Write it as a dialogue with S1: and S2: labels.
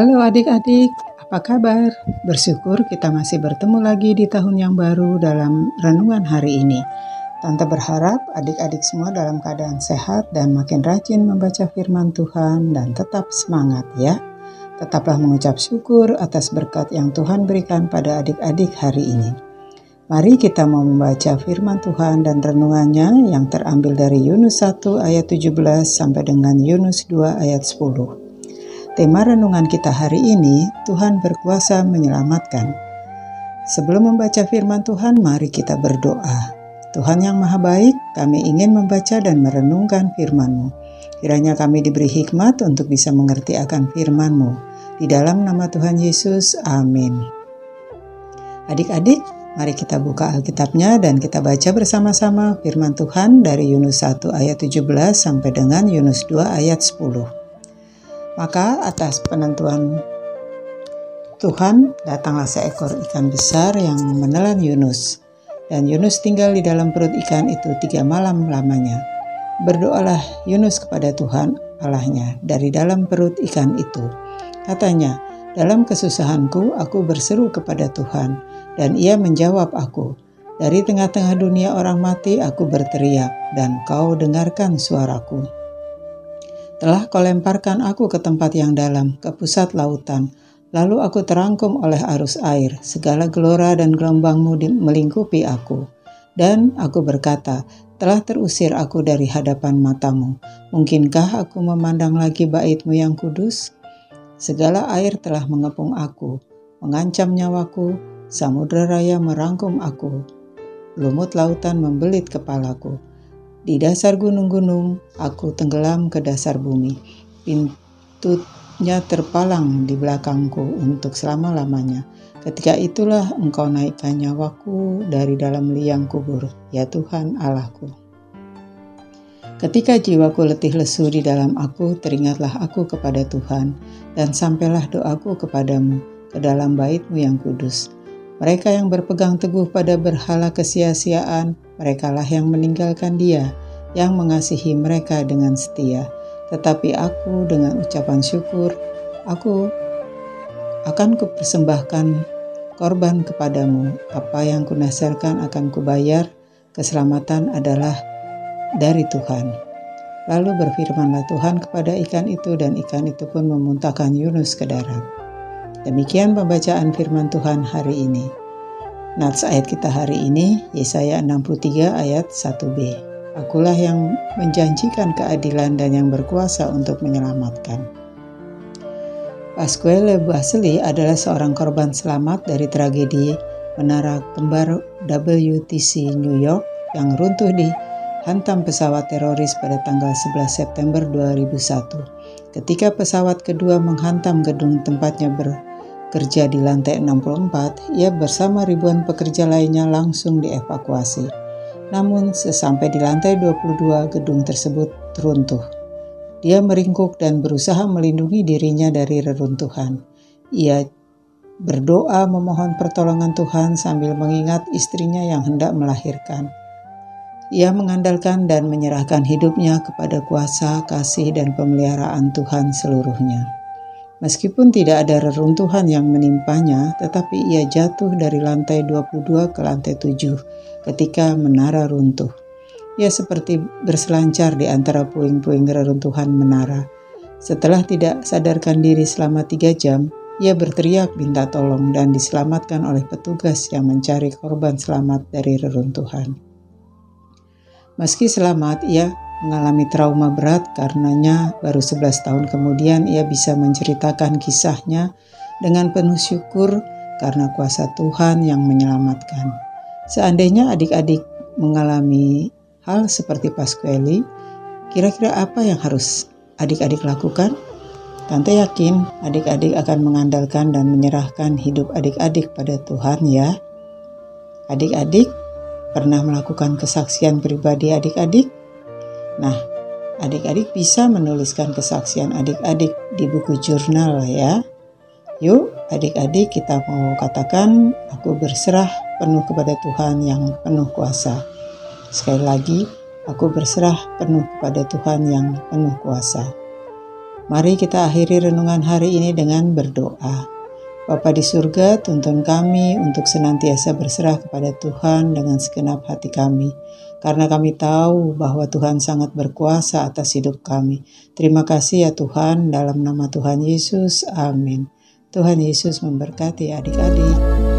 S1: Halo adik-adik, apa kabar? Bersyukur kita masih bertemu lagi di tahun yang baru dalam renungan hari ini. Tante berharap adik-adik semua dalam keadaan sehat dan makin rajin membaca firman Tuhan dan tetap semangat ya. Tetaplah mengucap syukur atas berkat yang Tuhan berikan pada adik-adik hari ini. Mari kita mau membaca firman Tuhan dan renungannya yang terambil dari Yunus 1 ayat 17 sampai dengan Yunus 2 ayat 10. Tema renungan kita hari ini, Tuhan berkuasa menyelamatkan. Sebelum membaca firman Tuhan, mari kita berdoa. Tuhan yang Maha Baik, kami ingin membaca dan merenungkan firman-Mu. Kiranya kami diberi hikmat untuk bisa mengerti akan firman-Mu. Di dalam nama Tuhan Yesus, amin. Adik-adik, mari kita buka Alkitabnya dan kita baca bersama-sama firman Tuhan dari Yunus 1 ayat 17 sampai dengan Yunus 2 ayat 10. Maka atas penentuan Tuhan datanglah seekor ikan besar yang menelan Yunus. Dan Yunus tinggal di dalam perut ikan itu tiga malam lamanya. Berdoalah Yunus kepada Tuhan Allahnya dari dalam perut ikan itu. Katanya, dalam kesusahanku aku berseru kepada Tuhan, dan ia menjawab aku. Dari tengah-tengah dunia orang mati aku berteriak, dan kau dengarkan suaraku. Telah kau lemparkan aku ke tempat yang dalam, ke pusat lautan. Lalu aku terangkum oleh arus air, segala gelora dan gelombangmu melingkupi aku. Dan aku berkata, telah terusir aku dari hadapan matamu. Mungkinkah aku memandang lagi baitmu yang kudus? Segala air telah mengepung aku, mengancam nyawaku, samudra raya merangkum aku. Lumut lautan membelit kepalaku di dasar gunung-gunung, aku tenggelam ke dasar bumi. Pintunya terpalang di belakangku untuk selama-lamanya. Ketika itulah engkau naikkan nyawaku dari dalam liang kubur, ya Tuhan Allahku. Ketika jiwaku letih lesu di dalam aku, teringatlah aku kepada Tuhan, dan sampailah doaku kepadamu, ke dalam baitmu yang kudus. Mereka yang berpegang teguh pada berhala kesia-siaan, merekalah yang meninggalkan dia, yang mengasihi mereka dengan setia. Tetapi aku dengan ucapan syukur, aku akan kupersembahkan korban kepadamu. Apa yang kunasarkan akan kubayar, keselamatan adalah dari Tuhan. Lalu berfirmanlah Tuhan kepada ikan itu dan ikan itu pun memuntahkan Yunus ke darat. Demikian pembacaan firman Tuhan hari ini. Nats ayat kita hari ini, Yesaya 63 ayat 1b. Akulah yang menjanjikan keadilan dan yang berkuasa untuk menyelamatkan. Pasquale Basili adalah seorang korban selamat dari tragedi Menara Kembar WTC New York yang runtuh di hantam pesawat teroris pada tanggal 11 September 2001. Ketika pesawat kedua menghantam gedung tempatnya ber kerja di lantai 64, ia bersama ribuan pekerja lainnya langsung dievakuasi. Namun sesampai di lantai 22 gedung tersebut runtuh. Dia meringkuk dan berusaha melindungi dirinya dari reruntuhan. Ia berdoa memohon pertolongan Tuhan sambil mengingat istrinya yang hendak melahirkan. Ia mengandalkan dan menyerahkan hidupnya kepada kuasa, kasih, dan pemeliharaan Tuhan seluruhnya. Meskipun tidak ada reruntuhan yang menimpanya, tetapi ia jatuh dari lantai 22 ke lantai 7 ketika menara runtuh. Ia seperti berselancar di antara puing-puing reruntuhan menara. Setelah tidak sadarkan diri selama tiga jam, ia berteriak minta tolong dan diselamatkan oleh petugas yang mencari korban selamat dari reruntuhan. Meski selamat, ia mengalami trauma berat karenanya baru 11 tahun kemudian ia bisa menceritakan kisahnya dengan penuh syukur karena kuasa Tuhan yang menyelamatkan. Seandainya adik-adik mengalami hal seperti Pasquale, kira-kira apa yang harus adik-adik lakukan? Tante yakin adik-adik akan mengandalkan dan menyerahkan hidup adik-adik pada Tuhan ya. Adik-adik pernah melakukan kesaksian pribadi adik-adik? Nah, adik-adik bisa menuliskan kesaksian adik-adik di buku jurnal ya. Yuk, adik-adik kita mau katakan, aku berserah penuh kepada Tuhan yang penuh kuasa. Sekali lagi, aku berserah penuh kepada Tuhan yang penuh kuasa. Mari kita akhiri renungan hari ini dengan berdoa. Bapa di surga, tuntun kami untuk senantiasa berserah kepada Tuhan dengan segenap hati kami. Karena kami tahu bahwa Tuhan sangat berkuasa atas hidup kami. Terima kasih ya Tuhan, dalam nama Tuhan Yesus. Amin. Tuhan Yesus memberkati adik-adik.